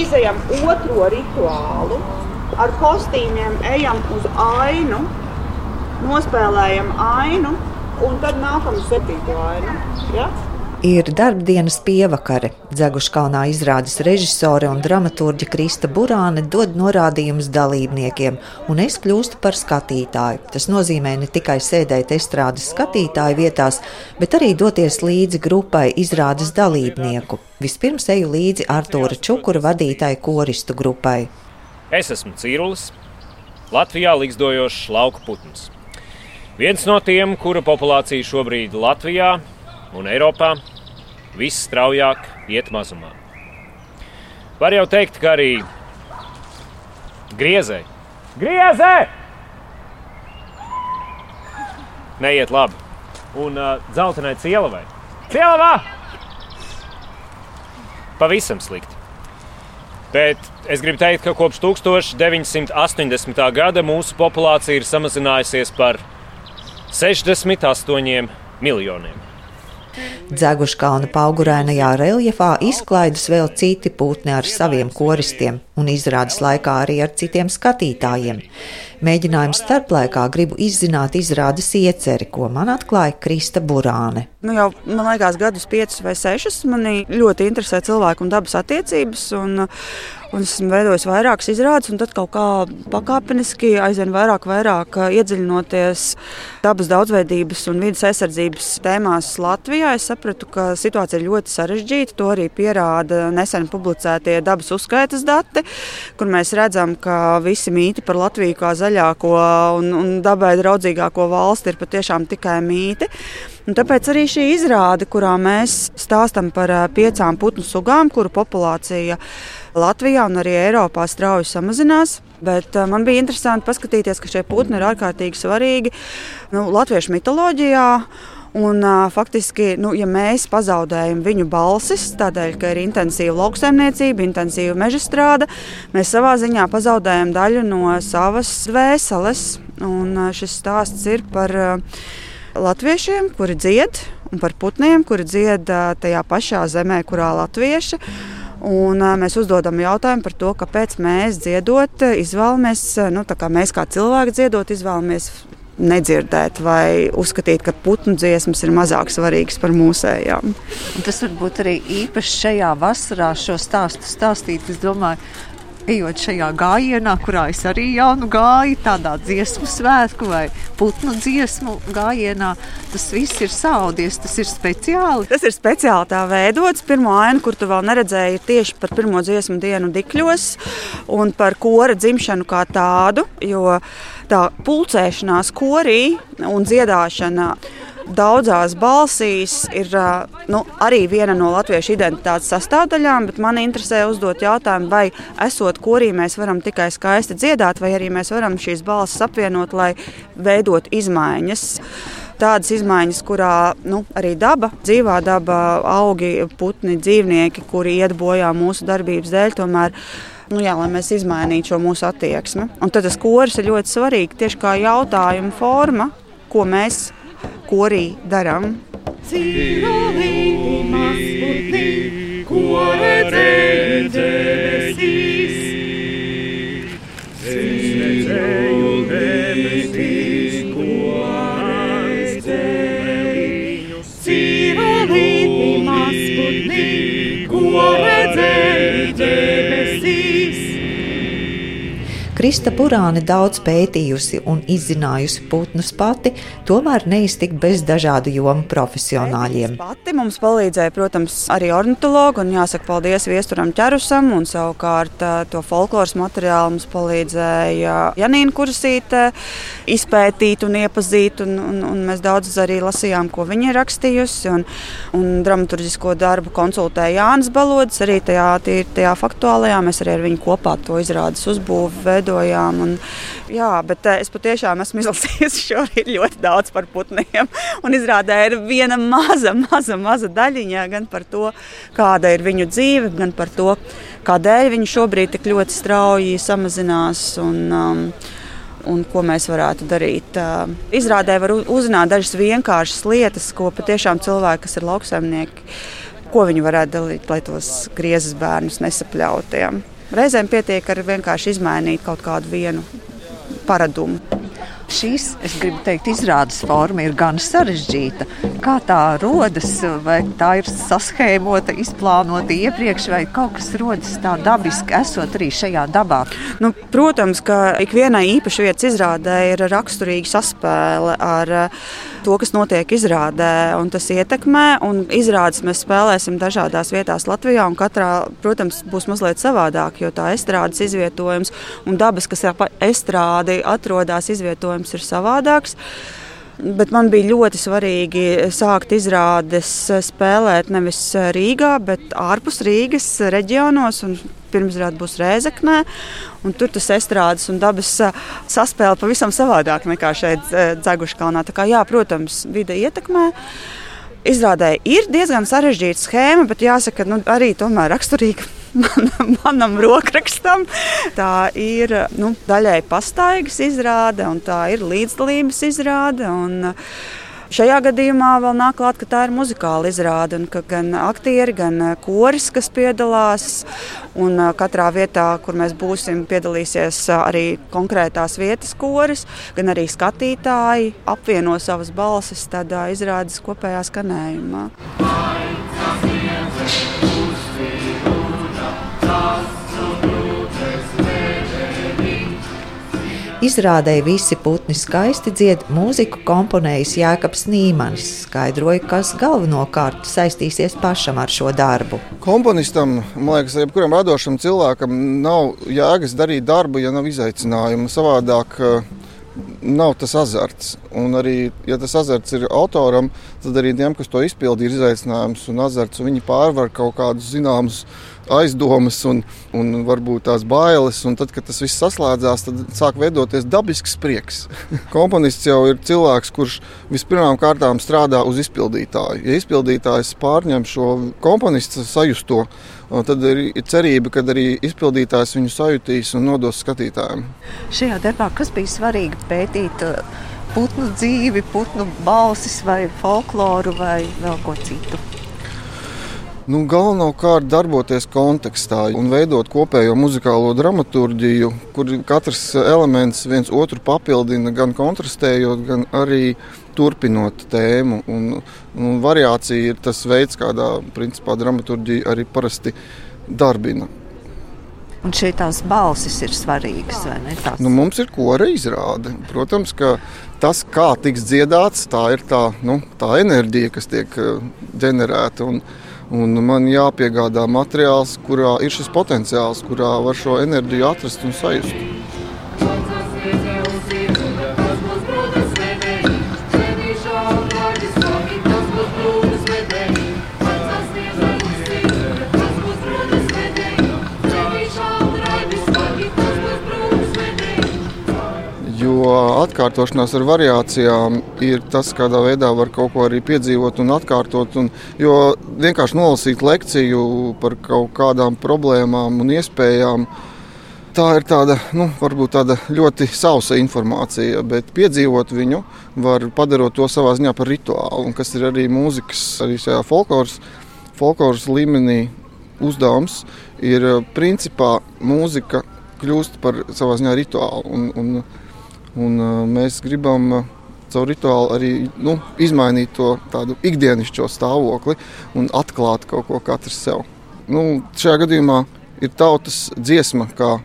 izējam otro rituālu, ar kostīmiem ejam uz ainu, nospēlējam ainu, un tad nākam uz septīto ainu. Ja? Ir darbdienas pievakare. Dzeguškalnā izrādes režisore un dramaturģa Krista Burāne dod norādījumus dalībniekiem, un es kļūstu par skatītāju. Tas nozīmē ne tikai sēdēt estrādes skatītāju vietās, bet arī doties līdzi grupai izrādes dalībnieku. Vispirms eju līdzi Artūra Čukura vadītāju koristu grupai. Es esmu Cīrulis, Latvijā līgzdojošs lauku putns. Viens no tiem, kura populācija šobrīd Latvijā un Eiropā viss straujāk iet mazumā. Var jau teikt, ka arī griezē, griezē! Neiet labi. Un uh, dzeltenai cielavai. Cielavā! Pavisam slikti. Bet es gribu teikt, ka kopš 1980. gada mūsu populācija ir samazinājusies par 68 miljoniem. Dzeguškalna paugurainajā reljefā izklaidas vēl citi putni ar saviem koristiem un izrādes laikā arī ar citiem skatītājiem. Mēģinājuma starplaikā gribu izzināt izrādes ieceri, ko man atklāja Krista Burāne. Nu jau, man liekas, gadus piecus vai sešus manī ļoti interesē cilvēku un dabas attiecības. Un, un esmu veidojis vairākas izrādes, un tad kaut kā pakāpeniski, aizvien vairāk, vairāk iedziļinoties dabas daudzveidības un vidas aizsardzības tēmās Latvijā. Es sapratu, ka situācija ir ļoti sarežģīta. To arī pierāda nesen publicētie dabas uzskaitas dati, kur mēs redzam, ka visi mīti par Latviju kā zaļāko un, un dabai draudzīgāko valsti ir patiešām tikai mīti. Un tāpēc arī šī izrāde, kurā mēs stāstām par piecām putnu sugām, kuru populācija Latvijā un arī Eiropā strauji samazinās. Bet uh, man bija interesanti paskatīties, ka šie putni ir ārkārtīgi svarīgi nu, latviešu mitoloģijā. Un, faktiski, nu, ja mēs pazaudējam viņu balsis, tādēļ, ka ir intensīva lauksaimniecība, intensīva meža strāde, mēs savā ziņā pazaudējam daļu no savas dvēseles. Un, šis stāsts ir par latviešiem, kuri dzied, un par putniem, kuri dzied tajā pašā zemē, kurā latvieši. Un, mēs uzdodam jautājumu par to, kāpēc mēs dziedot, izvēlamies, nu, kā mēs kā cilvēki dziedot, izvēlamies nedzirdēt vai uzskatīt, ka putnu dziesmas ir mazāk svarīgas par mūsējām. Tas varbūt arī īpaši šajā vasarā šo stāstu stāstīt. Es domāju, ejot šajā gājienā, kurā es arī jaunu gāju, tādā dziesmu svētku vai putnu dziesmu gājienā, tas viss ir saudies, tas ir speciāli. Tas ir speciāli tā veidots. Pirmā aina, kur tu vēl neredzēji, ir tieši par pirmo dziesmu dienu dikļos un par kora dzimšanu kā tādu, jo tā pulcēšanās korī un dziedāšana daudzās balsīs ir nu, arī viena no latviešu identitātes sastāvdaļām, bet man interesē uzdot jautājumu, vai esot korī mēs varam tikai skaisti dziedāt, vai arī mēs varam šīs balsis apvienot, lai veidot izmaiņas tādas izmaiņas, kurā nu, arī daba, dzīvā daba, augi, putni, dzīvnieki, kuri iet bojā mūsu darbības dēļ, tomēr. Nu, jā, lai mēs izmainītu šo mūsu attieksmi. Un tad tas koris ir ļoti svarīgi tieši kā jautājuma forma, ko mēs korī darām. Cīrolī, mazputnī, ko redzēji debesīs? Es redzēju debesīs, ko redzēju. Krista Purāne daudz pētījusi un izzinājusi putnus pati, tomēr neiztikt bez dažādu jomu profesionāļiem. Pati mums palīdzēja, protams, arī ornitologi, un jāsaka paldies Viesturam Čerusam, un savukārt to folkloras materiālu mums palīdzēja Janīna Kursīte izpētīt un iepazīt, un, un, un mēs daudz arī lasījām, ko viņa ir rakstījusi, un, un dramaturgisko darbu konsultēja Jānis Balodis, arī tajā, tajā faktuālajā, mēs arī ar viņu kopā to izrādes uzbūvi veidojam veidojām. Un, jā, bet eh, es patiešām esmu izlasījusi šorīt ļoti daudz par putniem. Un izrādē ir viena maza, maza, maza daļiņa gan par to, kāda ir viņu dzīve, gan par to, kādēļ viņi šobrīd tik ļoti strauji samazinās. Un, um, un ko mēs varētu darīt. Uh, izrādē var uzzināt dažas vienkāršas lietas, ko patiešām cilvēki, kas ir lauksaimnieki, ko viņi varētu darīt, lai tos griezes bērnus nesapļautiem. Reizēm pietiek ar vienkārši izmainīt kaut kādu vienu paradumu. Šīs, es gribu teikt, izrādes forma ir gan sarežģīta. Kā tā rodas, vai tā ir saskaņota, izplānota iepriekš, vai kaut kas rodas tā dabiski, esot arī šajā dabā? Nu, protams, ka ikvienai īpašai vietas izrādē ir raksturīga saspēle ar to, kas notiek izrādē, un tas ietekmē. Un izrādes mēs spēlēsim dažādās vietās Latvijā, un katrā, protams, būs mazliet savādāk, jo tā estrādes izvietojums un dabas, kas ap estrādi atrodas, izvietojums ir savādāks. Bet man bija ļoti svarīgi sākt izrādes spēlēt nevis Rīgā, bet ārpus Rīgas reģionos. Pirmsrāde būs Rēzeknē, un tur tas estrādes un dabas saspēle pavisam savādāk nekā šeit Dzeguškalnā. Tā kā, jā, protams, vide ietekmē. Izrādē ir diezgan sarežģīta schēma, bet jāsaka, nu, arī tomēr raksturīga man, manam rokrakstam. Tā ir nu, daļai pastaigas izrāde, un tā ir līdzdalības izrāde. Un, Šajā gadījumā vēl nāk klāt, ka tā ir muzikāla izrāde, un ka gan aktieri, gan koris, kas piedalās, un katrā vietā, kur mēs būsim, piedalīsies arī konkrētās vietas koris, gan arī skatītāji apvieno savas balsis tādā izrādes kopējā skanējumā. Izrādē visi putni skaisti dzied, mūziku komponējis Jēkabs Nīmanis, skaidroja, kas galvenokārt saistīsies pašam ar šo darbu. Komponistam, man liekas, jebkuram radošam cilvēkam nav jēgas darīt darbu, ja nav izaicinājuma. Savādāk uh, nav tas azarts. Un arī, ja tas azarts ir autoram, tad arī tiem, kas to izpildīja, ir izaicinājums un azarts. Un viņi pārvar kaut kādus zināmus aizdomas un, un varbūt tās bailes. Un tad, kad tas viss saslēdzās, tad sāk veidoties dabisks prieks. Komponists jau ir cilvēks, kurš vispirmām kārtām strādā uz izpildītāju. Ja izpildītājs pārņem šo komponista sajusto, tad ir cerība, ka arī izpildītājs viņu sajutīs un nodos skatītājiem. Šajā darbā kas bija svarīgi pētīt? Putnu dzīvi, putnu balsis, vai folkloru, vai vēl ko citu. Nu, Galvenokārt darboties kontekstā un veidot kopējo muzikālo dramaturgiju, kur katrs elements viens otru papildina, gan kontrastējot, gan arī turpinot tēmu. Un, un variācija ir tas veids, kādā principā dramaturgija arī parasti darbina. Un šeit tās balsis ir svarīgas, vai ne? Tās? Nu, mums ir kora izrāde. Protams, ka tas, kā tiks dziedāts, tā ir tā, nu, tā enerģija, kas tiek eh, ģenerēta. Un, Un man jāpiegādā materiāls, kurā ir šis potenciāls, kurā var šo enerģiju atrast un sajust. Atkārtošanās ar variācijām ir tas, kādā veidā var kaut ko arī piedzīvot un atkārtot. Un, jo vienkārši nolasīt lekciju par kaut kādām problēmām un iespējām. Tā ir tāda, nu, tāda ļoti sausa informācija, bet piedzīvot viņu var padarot to savā ziņā par rituālu. Kas ir arī mūzikas, arī folkloras, folkloras līmenī uzdevums, ir principā mūzika kļūst par savā ziņā rituālu. Un, un Un, mēs gribam caur rituālu arī nu, izmainīt to tādu ikdienišķo stāvokli un atklāt kaut ko katrs sev. Nu, šajā gadījumā ir tautas dziesma, kā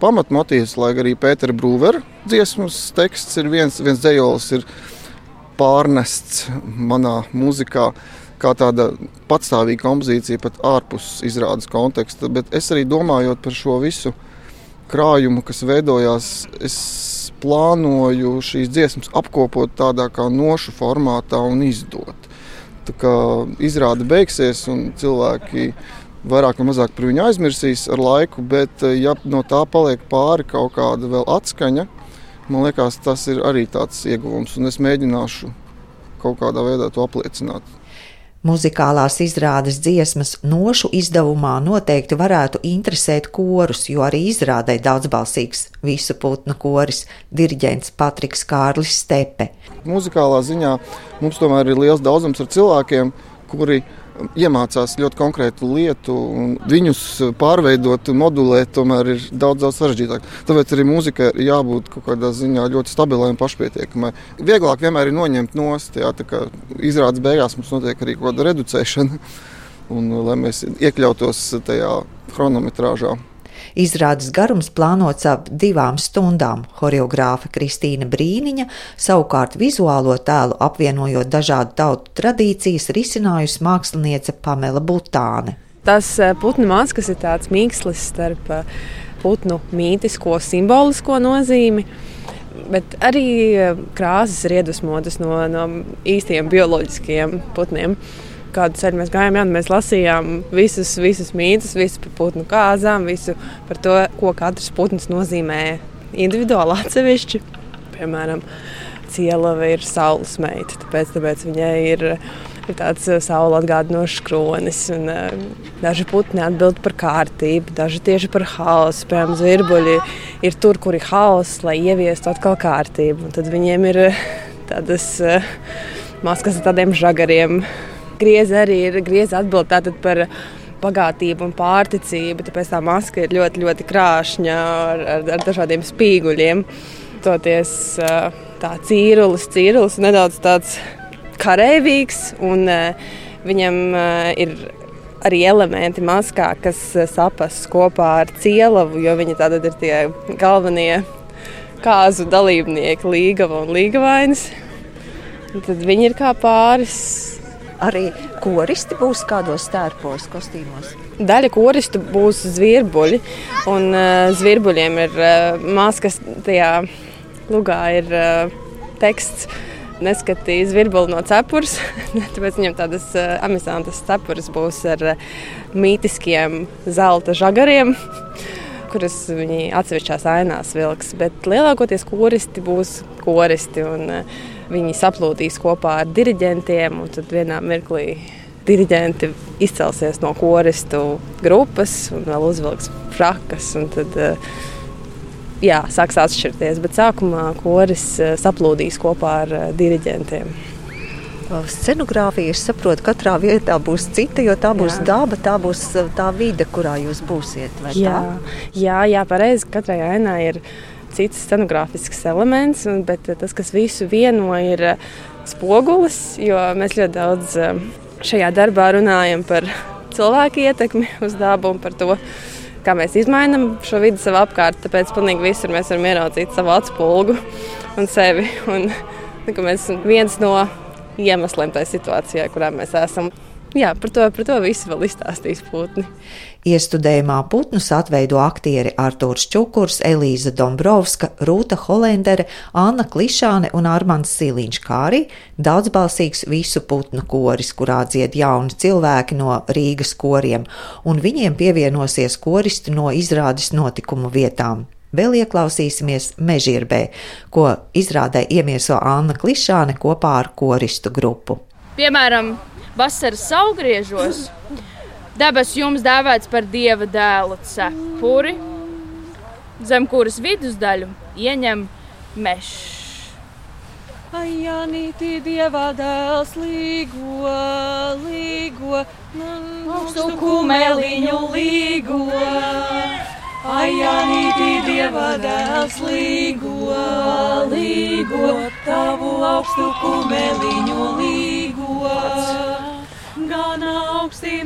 pamatmotīvs, lai arī Pētera Brūvera dziesmas teksts ir viens, viens dzējolis ir pārnests manā mūzikā. Kā tāda patstāvīga kompozīcija, pat ārpus izrādes konteksta. Bet es arī domājot par šo visu krājumu, kas veidojās, es plānoju šīs dziesmas apkopot tādā kā nošu formātā un izdot. Tā kā izrāde beigsies un cilvēki vairāk vai mazāk par viņu aizmirsīs ar laiku, bet eh, ja no tā paliek pāri kaut kāda vēl atskaņa, man liekas, tas ir arī tāds ieguvums, un es mēģināšu kaut kādā veidā to apliecināt. Muzikālās izrādes dziesmas nošu izdevumā noteikti varētu interesēt korus, jo arī izrādē daudzbalsīgs visu putnu koris - diriģents Patriks Kārlis Stepe. Muzikālā ziņā mums tomēr ir liels daudzums ar cilvēkiem, kuri iemācās ļoti konkrētu lietu, un viņus pārveidot, modulēt, tomēr ir daudz, daudz sarežģītāk. Tāpēc arī mūzikai ir jābūt kaut kādā ziņā ļoti stabilai un pašpietiekamai. Vieglāk vienmēr ir noņemt nost, jā, tā kā izrādes beigās mums notiek arī kaut kāda reducēšana, un lai mēs iekļautos tajā chronometrāžā. Izrādes garums plānots ap divām stundām. Horeogrāfa Kristīna Brīniņa savukārt vizuālo tēlu apvienojot dažādu tautu tradīcijas risinājusi māksliniece Pamela Butāne. Tas eh, putnu maskas ir tāds mīkslis starp eh, putnu mītisko, simbolisko nozīmi. Bet arī eh, krāsas ir iedvesmotas no, no īstiem bioloģiskiem putniem kādu ceļu mēs gājām, jā, mēs lasījām visus, visus mītus, visu par putnu kāzām, visu par to, ko katrs putns nozīmē individuāli atsevišķi. Piemēram, cielava ir saules meita, tāpēc, tāpēc viņai ir. Ir tāds uh, saule atgādinošs kronis, un uh, daži putni atbild par kārtību, daži tieši par haosu. Piemēram, zvirbuļi ir tur, kur ir haoss, lai ieviestu atkal kārtību. Un tad viņiem ir uh, tādas maskas ar tādiem žagariem, Grieza arī ir grieza atbild par bagātību un pārticību. Tāpēc tā maska ir ļoti, ļoti krāšņa ar, ar, ar dažādiem spīguļiem. Toties tā cīrulis, cīrulis nedaudz tāds karavīgs un viņam ir arī elementi maskā, kas sapas kopā ar cielavu, jo viņi tātad ir tie galvenie kāzu dalībnieki, līgava un līgavainis. Tad viņi ir kā pāris arī koristi būs kādos stērpos, kostīmos. Daļa koristu būs zvirbuļi, un uh, zvirbuļiem ir uh, maskas, tajā lugā ir uh, teksts. Neskatīja zvirbuli no cepures, tāpēc viņam tādas uh, amizantas cepures būs ar uh, mītiskiem zelta žagariem kuras viņi atsevišķās ainās vilks. Bet lielākoties koristi būs koristi. Un, uh, Viņi saplūdīs kopā ar diriģentiem, un tad vienā mirklī diriģenti izcelsies no koristu grupas un vēl uzvilks frakas. Tad, eh, jā, sāks atšķirties, bet sākumā koris eh, saplūdīs kopā ar eh, diriģentiem. Scenogrāfija, es saprotu, katrā vietā būs cita, jo tā būs jā. daba, tā būs tā vide, kurā jūs būsiet. Jā, jā, jā pareizi. Katrai ainai ir cits scenogrāfisks elements, bet tas, kas visu vieno, ir spogulis, jo mēs ļoti daudz šajā darbā runājam par cilvēku ietekmi uz dabu un par to, kā mēs izmainām šo vidi sev apkārt. Tāpēc pilnīgi visur mēs varam ieraudzīt savu atspulgu un sevi. Un, nu, mēs viens no iemesliem tajā situācijā, kurā mēs esam. Jā, par to, par to visu vēl izstāstīs putni. Iestudējumā putnus atveido aktieri Artūrs Čukurs, Elīza Dombrovska, Rūta Holendere, Anna Klišāne un Armands Siliņš, kā arī daudzbalsīgs visu putnu koris, kurā dzied jauni cilvēki no Rīgas koriem, un viņiem pievienosies koristi no izrādes notikumu vietām. Vēl ieklausīsimies Mežirbē, ko izrādē iemieso Anna Klišāne kopā ar koristu grupu. Piemēram, vasaras augriežos. Debes jums dēvēts par dieva dēlu cepuri, zem kuras vidusdaļu ieņem mežs. Ajanīti dieva dēls līgo, līgo, augstu kumeliņu līgo. Ajanīti dieva dēls līgo, līgo, tavu augstu kumeliņu līgo gan augstī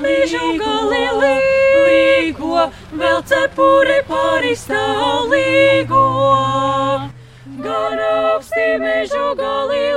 mežu gali līgo, vēl cepuri pāristāv līgo. Gan augstī mežu gali